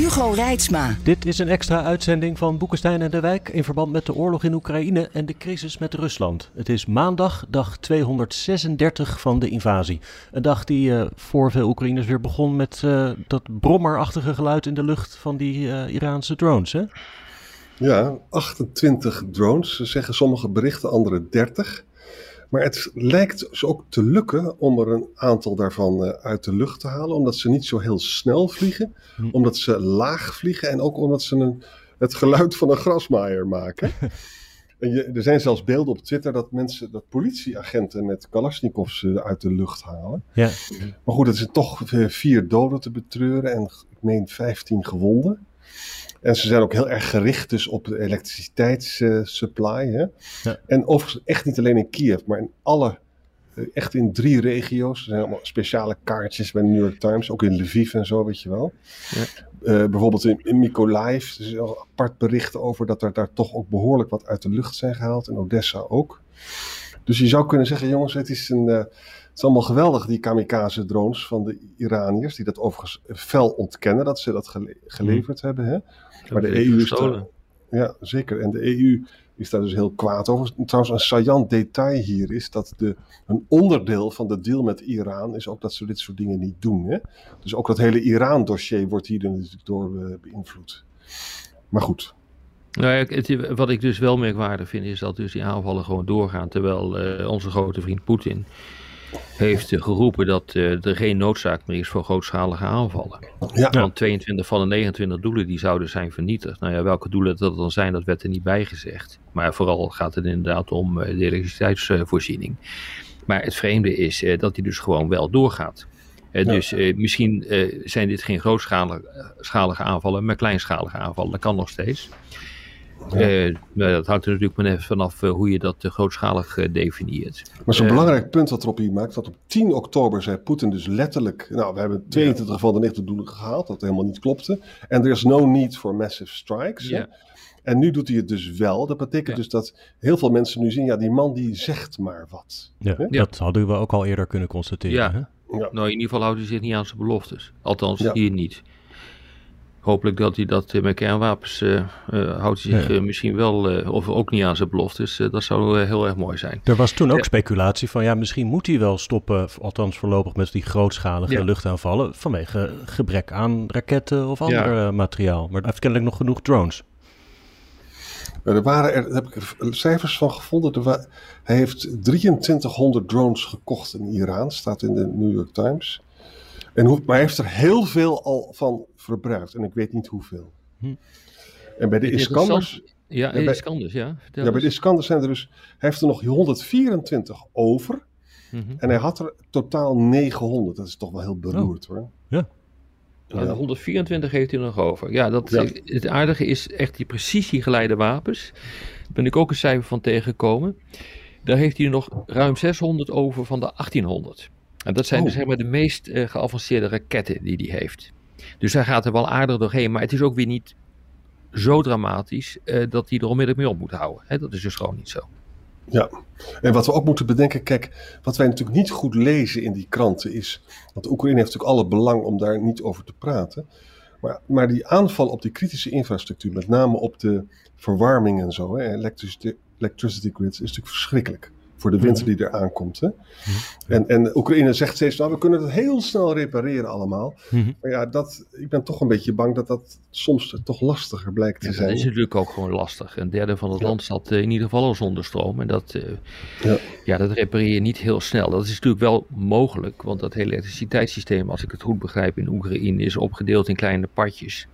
Hugo Reitsma. Dit is een extra uitzending van Boekenstein en de Wijk in verband met de oorlog in Oekraïne en de crisis met Rusland. Het is maandag, dag 236 van de invasie. Een dag die uh, voor veel Oekraïners weer begon met uh, dat brommerachtige geluid in de lucht van die uh, Iraanse drones, hè? Ja, 28 drones, zeggen sommige berichten, andere 30. Maar het lijkt ze ook te lukken om er een aantal daarvan uh, uit de lucht te halen, omdat ze niet zo heel snel vliegen, hm. omdat ze laag vliegen en ook omdat ze een, het geluid van een grasmaaier maken. en je, er zijn zelfs beelden op Twitter dat mensen, dat politieagenten met Kalashnikovs uh, uit de lucht halen. Ja. Maar goed, het zijn toch vier doden te betreuren en ik meen 15 gewonden. En ze zijn ook heel erg gericht dus op de elektriciteitssupply. Uh, ja. En overigens echt niet alleen in Kiev, maar in alle, uh, echt in drie regio's. Er zijn allemaal speciale kaartjes bij de New York Times, ook in Lviv en zo, weet je wel. Ja. Uh, bijvoorbeeld in, in Mykolaiv, er is een apart bericht over dat er daar toch ook behoorlijk wat uit de lucht zijn gehaald. En Odessa ook. Dus je zou kunnen zeggen, jongens, het is een... Het is allemaal geweldig, die kamikaze-drones van de Iraniërs, die dat overigens fel ontkennen dat ze dat gele geleverd mm. hebben. Hè? Maar de EU is daar, Ja, zeker. En de EU is daar dus heel kwaad over. Trouwens, een saillant detail hier is dat de, een onderdeel van de deal met Iran is ook dat ze dit soort dingen niet doen. Hè? Dus ook dat hele Iran-dossier wordt hier natuurlijk door uh, beïnvloed. Maar goed. Nou ja, het, wat ik dus wel merkwaardig vind is dat dus die aanvallen gewoon doorgaan. Terwijl uh, onze grote vriend Poetin heeft geroepen dat uh, er geen noodzaak meer is voor grootschalige aanvallen. Ja. Want 22 van de 29 doelen die zouden zijn vernietigd. Nou ja, welke doelen dat dan zijn, dat werd er niet bij gezegd. Maar vooral gaat het inderdaad om uh, de elektriciteitsvoorziening. Maar het vreemde is uh, dat die dus gewoon wel doorgaat. Ja. Dus misschien zijn dit geen grootschalige aanvallen, maar kleinschalige aanvallen. Dat kan nog steeds. Ja. Uh, dat hangt er natuurlijk maar even vanaf uh, hoe je dat uh, grootschalig definieert. Maar zo'n belangrijk punt wat erop hier maakt, dat op 10 oktober zei Poetin dus letterlijk, nou we hebben 22 ja. van de 90 doelen gehaald, dat helemaal niet klopte. En er is no need for massive strikes. Ja. En nu doet hij het dus wel. Dat betekent dus dat heel veel mensen nu zien, ja die man die zegt maar wat. Ja, dat hadden we ook al eerder kunnen constateren. Ja. Hè? Nou in ieder geval houdt hij zich niet aan zijn beloftes. Althans hier niet. Hopelijk dat hij dat met kernwapens uh, uh, houdt hij zich ja. misschien wel, of ook niet aan zijn beloftes. dat zou heel erg mooi zijn. Er was toen ook speculatie van, ja, misschien moet hij wel stoppen, althans voorlopig met die grootschalige ja. luchtaanvallen, vanwege gebrek aan raketten of ander ja. materiaal. Maar hij heeft kennelijk nog genoeg drones. Er waren er, heb ik er cijfers van gevonden. Wa- hij heeft 2300 drones gekocht in Iran, staat in de New York Times. En hoe, maar hij heeft er heel veel al van verbruikt. En ik weet niet hoeveel. Hm. En bij de Iskanders... Ja, ja, bij, Iskanders, ja. Ja, bij de Iskanders zijn er dus... Hij heeft er nog 124 over. Mm -hmm. En hij had er totaal 900. Dat is toch wel heel beroerd oh. hoor. Ja. Ja, ja. 124 heeft hij nog over. Ja, dat, ja. het aardige is echt die precisiegeleide wapens. Daar ben ik ook een cijfer van tegengekomen. Daar heeft hij nog ruim 600 over van de 1800. En dat zijn oh. dus zeg maar de meest uh, geavanceerde raketten die hij heeft. Dus hij gaat er wel aardig doorheen, maar het is ook weer niet zo dramatisch uh, dat hij er onmiddellijk mee op moet houden. Hè? Dat is dus gewoon niet zo. Ja, en wat we ook moeten bedenken, kijk, wat wij natuurlijk niet goed lezen in die kranten is, want Oekraïne heeft natuurlijk alle belang om daar niet over te praten, maar, maar die aanval op die kritische infrastructuur, met name op de verwarming en zo, hè, electricity, electricity grids, is natuurlijk verschrikkelijk voor de winter die er aankomt. Hè? En, en Oekraïne zegt steeds, nou we kunnen het heel snel repareren allemaal. Maar ja, dat, ik ben toch een beetje bang dat dat soms toch lastiger blijkt te ja, zijn. Dat is natuurlijk ook gewoon lastig. Een derde van het ja. land zat in ieder geval al zonder stroom. En dat, uh, ja. ja. dat repareer je niet heel snel. Dat is natuurlijk wel mogelijk, want dat hele elektriciteitssysteem, als ik het goed begrijp, in Oekraïne is opgedeeld in kleine partjes.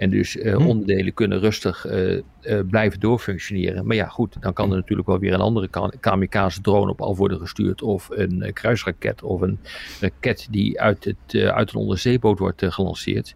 En dus uh, onderdelen kunnen rustig uh, uh, blijven doorfunctioneren. Maar ja, goed, dan kan er natuurlijk wel weer een andere kamikaze-drone op af worden gestuurd. Of een kruisraket of een raket die uit, het, uit een onderzeeboot wordt gelanceerd.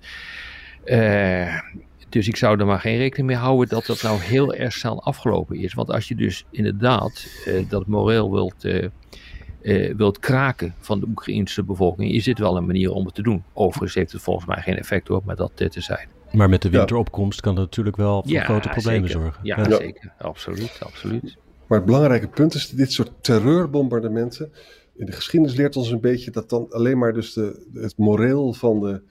dus ik zou er maar geen rekening mee houden dat dat nou heel erg snel afgelopen is. Want als je dus inderdaad dat moreel wilt uh, wilt kraken van de Oekraïnse bevolking, is dit wel een manier om het te doen. Overigens heeft het volgens mij geen effect hoor, maar dat te zijn. Maar met de winteropkomst kan dat natuurlijk wel voor grote problemen zorgen. Ja, ja, zeker. Absoluut, absoluut. Maar het belangrijke punt is, dit soort terreurbombardementen, in de geschiedenis leert ons een beetje dat dan alleen maar dus de, het moreel van de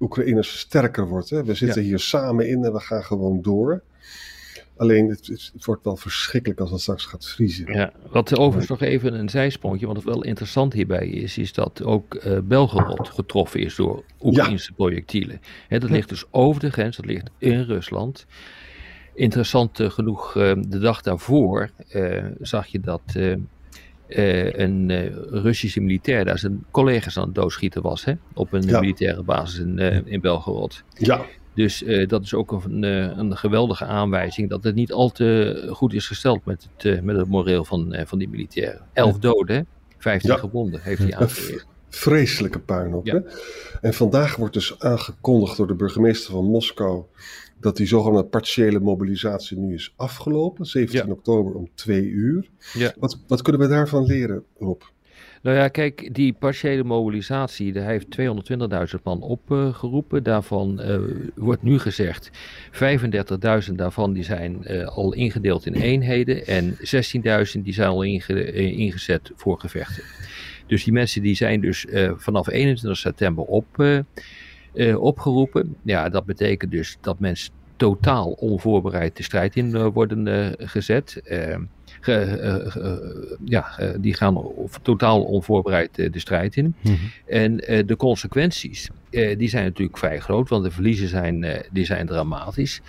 Oekraïners sterker wordt. Hè? We zitten hier samen in en we gaan gewoon door. Alleen het, het, wordt wel verschrikkelijk als het straks gaat vriezen. Ja, wat overigens nog even een zijsprongje, want wat wel interessant hierbij is, is dat ook uh, Belgorod getroffen is door Oekraïnse projectielen. He, dat ligt dus over de grens, dat ligt in Rusland. Interessant uh, genoeg, uh, de dag daarvoor zag je dat een Russische militair daar zijn collega's aan het doodschieten was, hè, op een militaire basis in, in Belgorod. Ja. Dus uh, dat is ook een, uh, een, geweldige aanwijzing dat het niet al te goed is gesteld met het, uh, met het moreel van, van die militairen. Elf doden, 15 ja. gewonden heeft hij aangegeven. Vreselijke puinhoop. Ja. En vandaag wordt dus aangekondigd door de burgemeester van Moskou dat die zogenaamde partiële mobilisatie nu is afgelopen. 17 ja. oktober om twee uur. Wat, wat kunnen we daarvan leren, Rob? Nou ja, kijk, die partiële mobilisatie, daar heeft 220.000 man opgeroepen. daarvan uh, wordt nu gezegd, 35.000 daarvan die zijn uh, al ingedeeld in eenheden en 16.000 die zijn al inge eh, ingezet voor gevechten. Dus die mensen die zijn dus vanaf 21 september op, opgeroepen. Ja, dat betekent dus dat mensen totaal onvoorbereid de strijd in worden gezet. Eh, eh, ja, eh, die gaan totaal onvoorbereid de strijd in. Mhm. En de consequenties, die zijn natuurlijk vrij groot, want de verliezen zijn, die zijn dramatisch.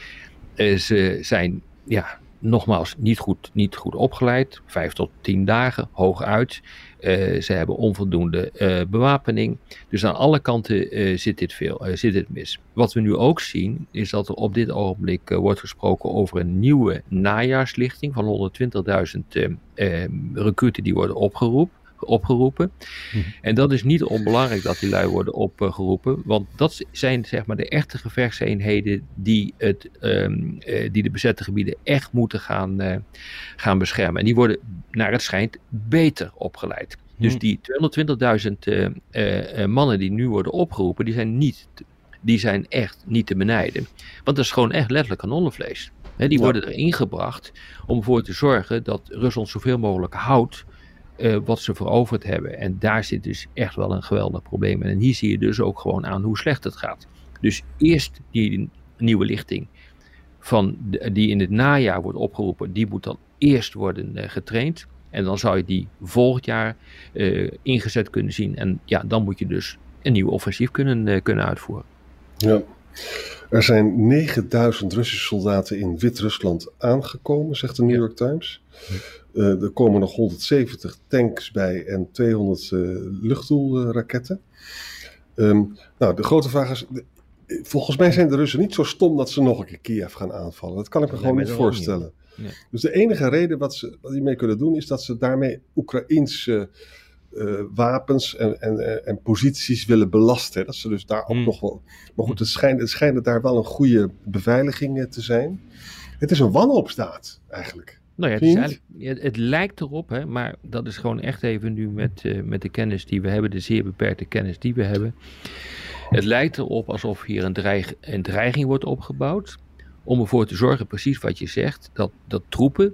ze zijn ja, nogmaals niet goed, niet goed opgeleid, vijf tot tien dagen, hooguit. Uh, ze hebben onvoldoende uh, bewapening. Dus aan alle kanten uh, zit, dit veel, zit dit mis. Wat we nu ook zien, is dat er op dit ogenblik wordt gesproken over een nieuwe najaarslichting van 120.000 recruten die worden opgeroepen opgeroepen. Mhm. En dat is niet onbelangrijk dat die lui worden opgeroepen, want dat zijn zeg maar de echte gevechtseenheden die, het, um, die de bezette gebieden echt moeten gaan, uh, gaan beschermen. En die worden naar het schijnt beter opgeleid. Dus mhm. die 220.000 uh, mannen die nu worden opgeroepen, die zijn, niet, die zijn echt niet te benijden. Want dat is gewoon echt letterlijk kanonnenvlees. He, die worden erin gebracht om ervoor te zorgen dat Rusland zoveel mogelijk houdt uh, wat ze veroverd hebben. En daar zit dus echt wel een geweldig probleem. En hier zie je dus ook gewoon aan hoe slecht het gaat. Dus eerst die nieuwe lichting van die in het najaar wordt opgeroepen, die moet dan eerst worden uh, getraind. En dan zou je die volgend jaar uh, ingezet kunnen zien. En ja, dan moet je dus een nieuw offensief kunnen, kunnen uitvoeren. Ja. Er zijn 9000 Russische soldaten in Wit-Rusland aangekomen, zegt de New York Times. Uh, er komen nog 170 tanks bij en 200 uh, luchtdoelraketten. Um, nou, de grote vraag is. Volgens mij zijn de Russen niet zo stom dat ze nog een keer Kiev gaan aanvallen. Dat kan ik me gewoon niet voorstellen. Niet. Dus de enige reden wat ze wat die mee kunnen doen, is dat ze daarmee Oekraïense uh, wapens en, en, en, posities willen belasten. Dat ze dus daar ook hmm. nog wel. Maar goed, het schijnt, het schijnt daar wel een goede beveiliging te zijn. Het is een wanhoopsdaad eigenlijk. Nou ja, het, is eigenlijk, het, lijkt erop, hè, maar dat is gewoon echt even nu met, uh, met de kennis die we hebben, de zeer beperkte kennis die we hebben. Het lijkt erop alsof hier een, dreig, een dreiging wordt opgebouwd. Om ervoor te zorgen, precies wat je zegt, dat, dat troepen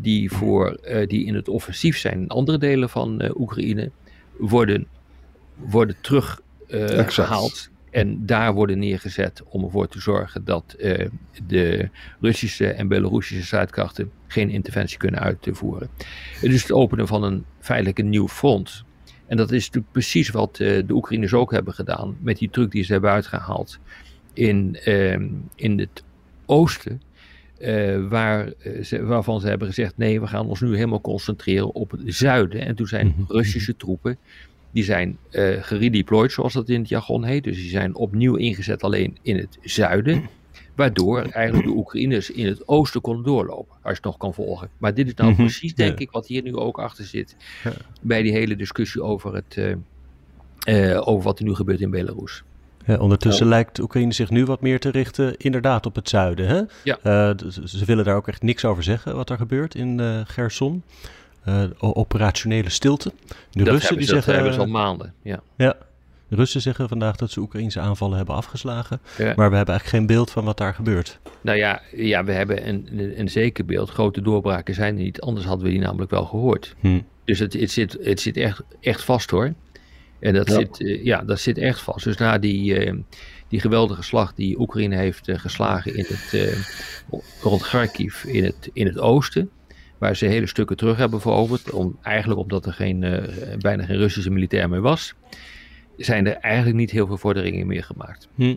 die, voor, uh, die in het offensief zijn in andere delen van Oekraïne, worden, worden teruggehaald en daar worden neergezet om ervoor te zorgen dat uh, de Russische en Belarusische strijdkrachten geen interventie kunnen uitvoeren. Het is het openen van een feitelijk een nieuw front. En dat is natuurlijk precies wat uh, de Oekraïners ook hebben gedaan met die truc die ze hebben uitgehaald in, uh, in het oosten. Uh, waar, ze, waarvan ze hebben gezegd: nee, we gaan ons nu helemaal concentreren op het zuiden. En toen zijn mhm. Russische troepen Die zijn uh, geredeployed, zoals dat in het jargon heet. Dus die zijn opnieuw ingezet alleen in het zuiden. Waardoor eigenlijk de Oekraïners in het oosten konden doorlopen. Als je het nog kan volgen. Maar dit is nou mhm. precies, denk ik, wat hier nu ook achter zit. Bij die hele discussie over, het, uh, over wat er nu gebeurt in Belarus. Ja, ondertussen lijkt Oekraïne zich nu wat meer te richten inderdaad op het zuiden. Hè? Ja. Uh, ze willen daar ook echt niks over zeggen wat er gebeurt in uh, Gerson. Uh, operationele stilte. De dat Russen die zeggen. Dat hebben ze al maanden. Ja. ja. De Russen zeggen vandaag dat ze Oekraïnse aanvallen hebben afgeslagen. Ja. Maar we hebben eigenlijk geen beeld van wat daar gebeurt. Nou ja, ja we hebben een, een zeker beeld. Grote doorbraken zijn er niet. Anders hadden we die namelijk wel gehoord. Hm. Dus het, het, zit, het zit echt, echt vast hoor. En dat, Zit, uh, ja, dat zit echt vast. Dus na die, uh, die geweldige slag die Oekraïne heeft uh, geslagen in het, rond Kharkiv in het, in het oosten, waar ze hele stukken terug hebben veroverd, om, eigenlijk omdat er geen, bijna geen Russische militair meer was, zijn er eigenlijk niet heel veel vorderingen meer gemaakt. Hm.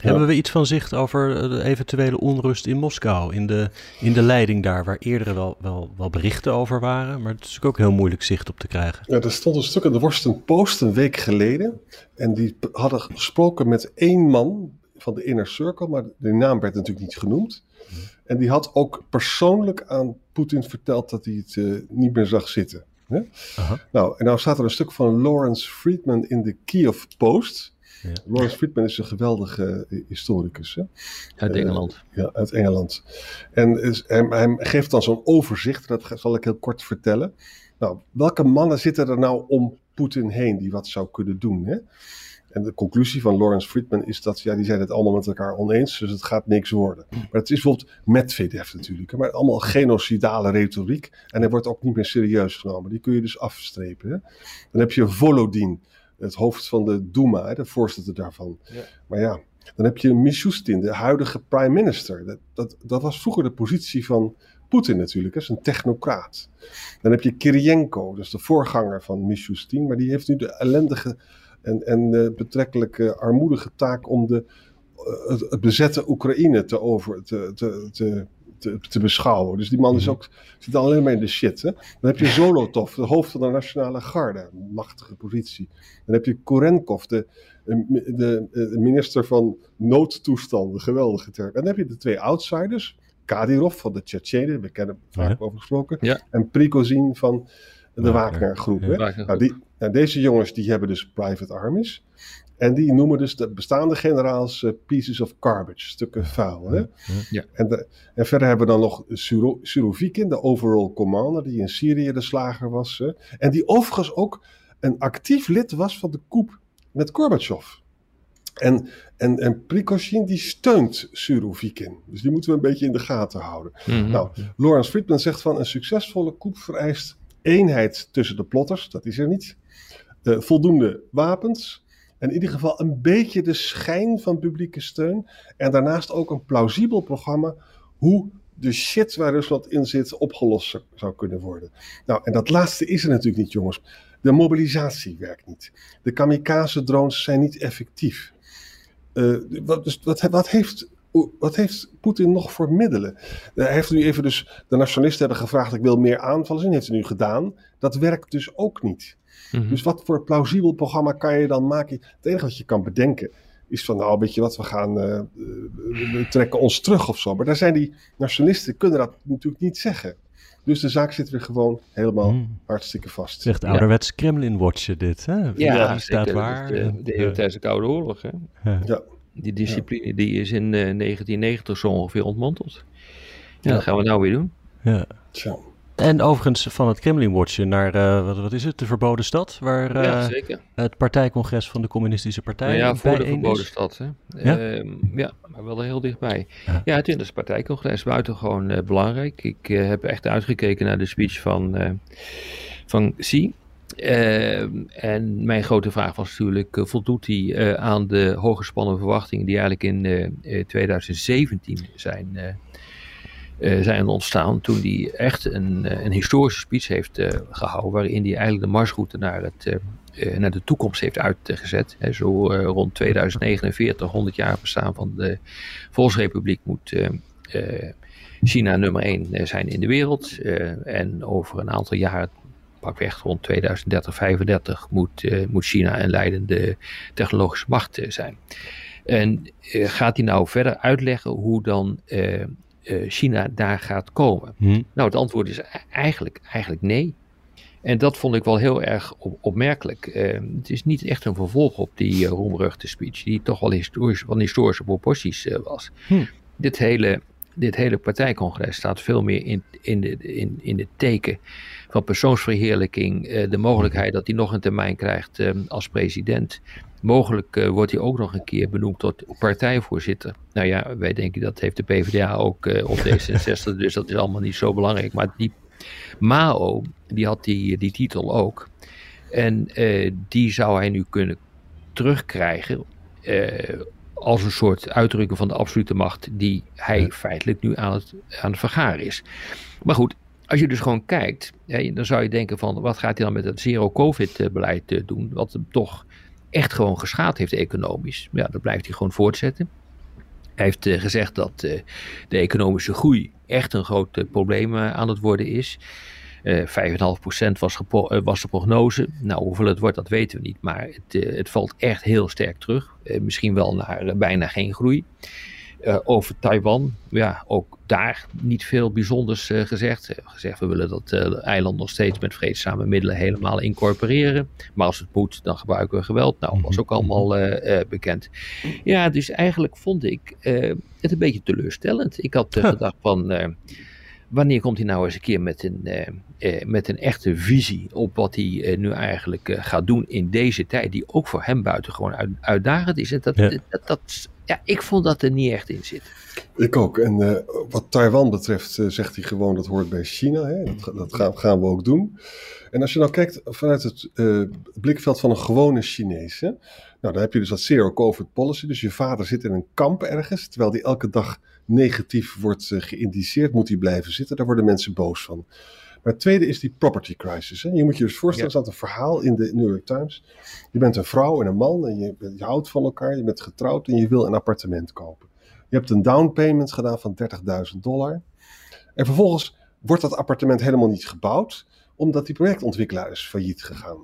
Hebben we iets van zicht over eh, de eventuele onrust in Moskou, in de, in de leiding daar, waar eerder wel, wel, wel berichten over waren, maar het is ook heel moeilijk zicht op te krijgen. Ja, er stond een stuk in de Washington Post een week geleden en die hadden gesproken met één man van de Inner Circle, maar de naam werd natuurlijk niet genoemd. En die had ook persoonlijk aan Poetin verteld dat hij het uh, niet meer zag zitten. Nou, en nou staat er een stuk van Lawrence Friedman in de Kiev Post. Ja. Lawrence Friedman is een geweldige eh, historicus. Hè? Uit Engeland. Uh, ja, uit Engeland. En is, hij, hij, geeft dan zo'n overzicht, dat zal ik heel kort vertellen. Nou, welke mannen zitten er nou om Poetin heen die wat zou kunnen doen? Hè? En de conclusie van Lawrence Friedman is dat ja, die zijn het allemaal met elkaar oneens, dus het gaat niks worden. Maar het is bijvoorbeeld Medvedev natuurlijk, maar allemaal genocidale retoriek. En hij wordt ook niet meer serieus genomen. Die kun je dus afstrepen. Hè? Dan heb je Volodin het hoofd van de Duma, de voorzitter daarvan. Ja. Maar ja, dan heb je Mishustin, de huidige prime minister. Dat, dat, dat was vroeger de positie van Poetin natuurlijk, is een technocraat. Dan heb je Kirienko, dus de voorganger van Mishustin, maar die heeft nu de ellendige en, en uh, betrekkelijk armoedige taak om de, uh, het, bezette Oekraïne te, over, te, te, te te, te, beschouwen. Dus die man is mhm. ook, zit alleen maar in de shit. Hè? Dan heb je Zolotov, de hoofd van de Nationale Garde, machtige positie. Dan heb je Korenkov, de, de, de minister van noodtoestanden, geweldige term. En dan heb je de twee outsiders, Kadyrov van de Tsjetsjenen, we kennen vaak ja. over gesproken, ja. en Prigozhin van de Wagner-groep. Ja. Nou, die, nou, deze jongens die hebben dus private armies. En die noemen dus de bestaande generaals uh, pieces of garbage, stukken vuil. Hè? Ja. En, de, en, verder hebben we dan nog Surovikin, de overall commander, die in Syrië de slager was. Hè? En die overigens ook een actief lid was van de coup met Gorbachev. En, en, en Prikoshin die steunt Surovikin. Dus die moeten we een beetje in de gaten houden. Mm Nou, Lawrence Friedman zegt van een succesvolle coup vereist eenheid tussen de plotters, dat is er niet. Uh, voldoende wapens, in ieder geval een beetje de schijn van publieke steun. En daarnaast ook een plausibel programma hoe de shit waar Rusland in zit opgelost zou kunnen worden. Nou, en dat laatste is er natuurlijk niet, jongens. De mobilisatie werkt niet. De kamikaze-drones zijn niet effectief. Uh, wat, dus, wat, wat, heeft, wat heeft Poetin nog voor middelen? hij heeft nu even dus, de nationalisten hebben gevraagd, ik wil meer aanvallen zien, heeft hij nu gedaan. Dat werkt dus ook niet. Mhm. Dus wat voor plausibel programma kan je dan maken? Het enige wat je kan bedenken is van, nou, weet je wat, we gaan, uh, we trekken ons terug of zo. Maar daar zijn die nationalisten, kunnen dat natuurlijk niet zeggen. Dus de zaak zit weer gewoon helemaal mhm. hartstikke vast. Zegt ouderwets Kremlin-watchen dit, hè? Ja, ja staat waar. De, de, de tijdens de Koude Oorlog, hè? Ja. Die discipline die is in uh, 1990 zo ongeveer ontmanteld. Ja, dat gaan we nou weer doen. Ja. Tja. En overigens van het Kremlin-watchen naar, uh, wat, wat, is het, de Verboden Stad? Waar uh, het partijcongres van de Communistische Partij nou Ja, voor de Verboden Stad. Hè? Ja? Uh, ja, maar wel heel dichtbij. Ja, ja het is partijcongres buitengewoon uh, belangrijk. Ik heb echt uitgekeken naar de speech van, van Xi. En mijn grote vraag was natuurlijk, voldoet hij aan de hooggespannen verwachtingen die eigenlijk in 2017 zijn uh, zijn ontstaan toen hij echt een, eh, een historische speech heeft gehouden, waarin hij eigenlijk de marsroute naar, het, naar de toekomst heeft uitgezet. He, zo rond 2049, 100 jaar bestaan van de Volksrepubliek, moet China nummer 1 zijn in de wereld. en over een aantal jaar pakweg rond 2030, 35 moet, moet China een leidende technologische macht zijn. En gaat hij nou verder uitleggen hoe dan China daar gaat komen? Hm. Nou, het antwoord is e-, eigenlijk, eigenlijk nee. En dat vond ik wel heel erg opmerkelijk. het is niet echt een vervolg op die uh, roemruchte speech, die toch wel historisch, van historische proporties was. Hm. Dit hele dit hele partijcongres staat veel meer in, in, de, in, in het teken van persoonsverheerlijking. Uh, de mogelijkheid dat hij nog een termijn krijgt uh, als president. Mogelijk uh, wordt hij ook nog een keer benoemd tot partijvoorzitter. Nou ja, wij denken dat heeft de PvdA ook op D66, dus dat is allemaal niet zo belangrijk. Maar die Mao, die had die, die titel ook. En die zou hij nu kunnen terugkrijgen als een soort uitdrukking van de absolute macht die hij feitelijk nu aan het, aan het vergaren is. Maar goed, als je dus gewoon kijkt, dan zou je denken van wat gaat hij dan met het zero-covid-beleid eh, doen, wat hem toch echt gewoon geschaad heeft economisch. Ja, dat blijft hij gewoon voortzetten. Hij heeft eh, gezegd dat eh, de economische groei echt een groot probleem aan het worden is. Uh, eh, 5,5% was, uh, was de prognose. Nou, hoeveel het wordt, dat weten we niet. Maar het, uh, het valt echt heel sterk terug. misschien wel naar bijna geen groei. over Taiwan, ja, ook daar niet veel bijzonders gezegd. gezegd, we willen dat eiland nog steeds met vreedzame middelen helemaal incorporeren. Maar als het moet, dan gebruiken we geweld. Nou, was ook allemaal bekend. Ja, dus eigenlijk vond ik het een beetje teleurstellend. Ik had gedacht van wanneer komt hij nou eens een keer met een, eh, eh, met een echte visie op wat hij eh, nu eigenlijk gaat doen in deze tijd, die ook voor hem buitengewoon uit, uitdagend is. En dat, ja. Dat, dat, ja, ik vond dat er niet echt in zit. Ik ook. En wat Taiwan betreft zegt hij gewoon dat hoort bij China. Hè? Dat, dat gaan, gaan, we ook doen. En als je nou kijkt vanuit het blikveld van een gewone Chinees. Hè? Nou, dan heb je dus dat zero covid policy. Dus je vader zit in een kamp ergens, terwijl die elke dag negatief wordt uh, geïndiceerd, moet hij blijven zitten. Daar worden mensen boos van. Maar het tweede is die property crisis. Hè. Je moet je dus voorstellen, er staat een verhaal in de New York Times. Je bent een vrouw en een man en je, je houdt van elkaar, je bent getrouwd en je wil een appartement kopen. Je hebt een down payment gedaan van 30.000 dollar. En vervolgens wordt dat appartement helemaal niet gebouwd, omdat die projectontwikkelaar is failliet gegaan.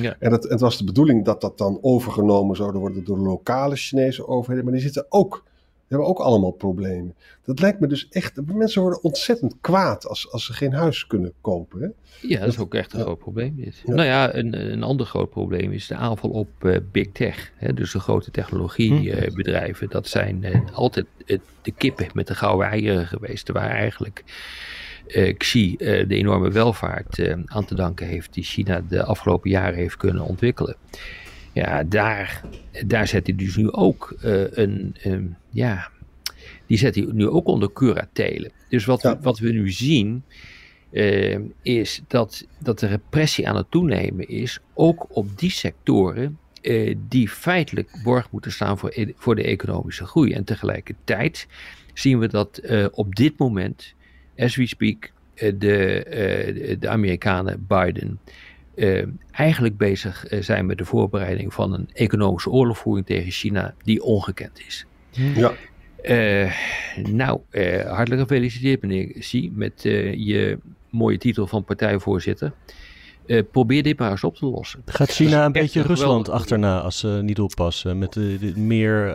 Ja. En het, het, was de bedoeling dat dat dan overgenomen zou worden door de lokale Chinese overheden, maar die zitten ook hebben ook allemaal problemen. Dat lijkt me dus echt. Mensen worden ontzettend kwaad als, als ze geen huis kunnen kopen. Hè? Ja, dat is ook echt een groot probleem. Dit. Nou ja, een, een ander groot probleem is de aanval op uh, big tech. Hè? Dus de grote technologiebedrijven. Hm. dat zijn uh, altijd de kippen met de gouden eieren geweest. Waar eigenlijk Xi de enorme welvaart aan te danken heeft. die China de afgelopen jaren heeft kunnen ontwikkelen. Ja, daar, daar zet hij dus nu ook uh, een, um, ja, die zet hij nu ook onder curatelen. Dus wat, we, wat we nu zien, uh, is dat, dat de repressie aan het toenemen is, ook op die sectoren uh, die feitelijk borg moeten staan voor, e-, voor de economische groei. En tegelijkertijd zien we dat op dit moment, as we speak, de, de Amerikanen Biden uh, eigenlijk bezig eh, zijn met de voorbereiding van een economische oorlogvoering tegen China die ongekend is. Ja. Uh, nou, hartelijk gefeliciteerd meneer Xi met je mooie titel van partijvoorzitter. probeer dit maar eens op te lossen. Gaat China een beetje Rusland achterna als ze niet oppassen? Met de, meer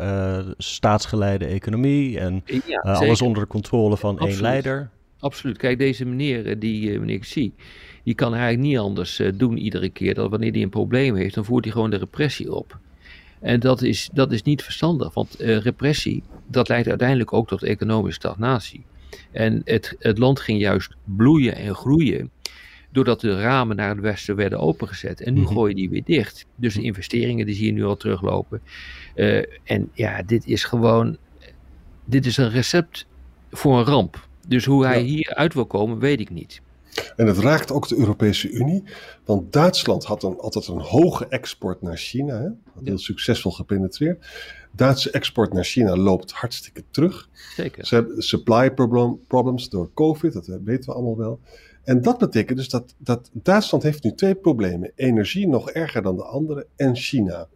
staatsgeleide economie en alles onder de controle van één leider? Absoluut. Kijk, deze meneer, die meneer Xi, die kan eigenlijk niet anders uh, doen iedere keer. Dat wanneer hij een probleem heeft, dan voert hij gewoon de repressie op. En dat is, dat is niet verstandig, want uh, repressie, dat leidt uiteindelijk ook tot economische stagnatie. En het, het land ging juist bloeien en groeien, doordat de ramen naar het westen werden opengezet. En nu mm gooi je die weer dicht. Dus de investeringen die zie je nu al teruglopen. Uh, en ja, dit is gewoon, dit is een recept voor een ramp. Dus hoe hij ja. hier uit wil komen, weet ik niet. En het raakt ook de Europese Unie, want Duitsland had een, altijd een hoge export naar China, hè? heel succesvol gepenetreerd. Duitse export naar China loopt hartstikke terug. Zeker. Ze hebben supply problem, problems door COVID, dat weten we allemaal wel. En dat betekent dus dat, dat Duitsland heeft nu twee problemen. Energie nog erger dan de andere en China.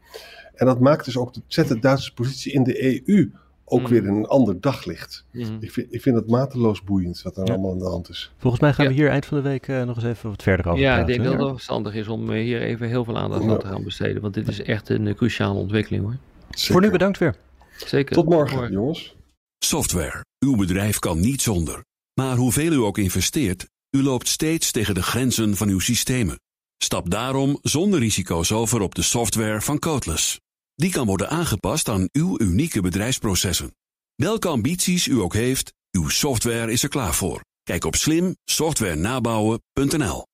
En dat maakt dus ook, zet de Duitse positie in de EU ook Mm. weer in een ander daglicht. Mhm. Ik vind, ik vind het mateloos boeiend wat er Ja. allemaal aan de hand is. Volgens mij gaan we hier eind van de week eh, nog eens even wat verder over Ja, ik praten. denk dat het wel verstandig is om eh, hier even heel veel aandacht Ja. aan te gaan besteden. Want dit is echt een eh, cruciale ontwikkeling hoor. Zeker. Voor nu bedankt weer. Zeker. Tot morgen, jongens. Software. Uw bedrijf kan niet zonder. Maar hoeveel u ook investeert, u loopt steeds tegen de grenzen van uw systemen. Stap daarom zonder risico's over op de software van Codeless. Die kan worden aangepast aan uw unieke bedrijfsprocessen. Welke ambities u ook heeft, uw software is er klaar voor. Kijk op slimsoftwarenabouwen.nl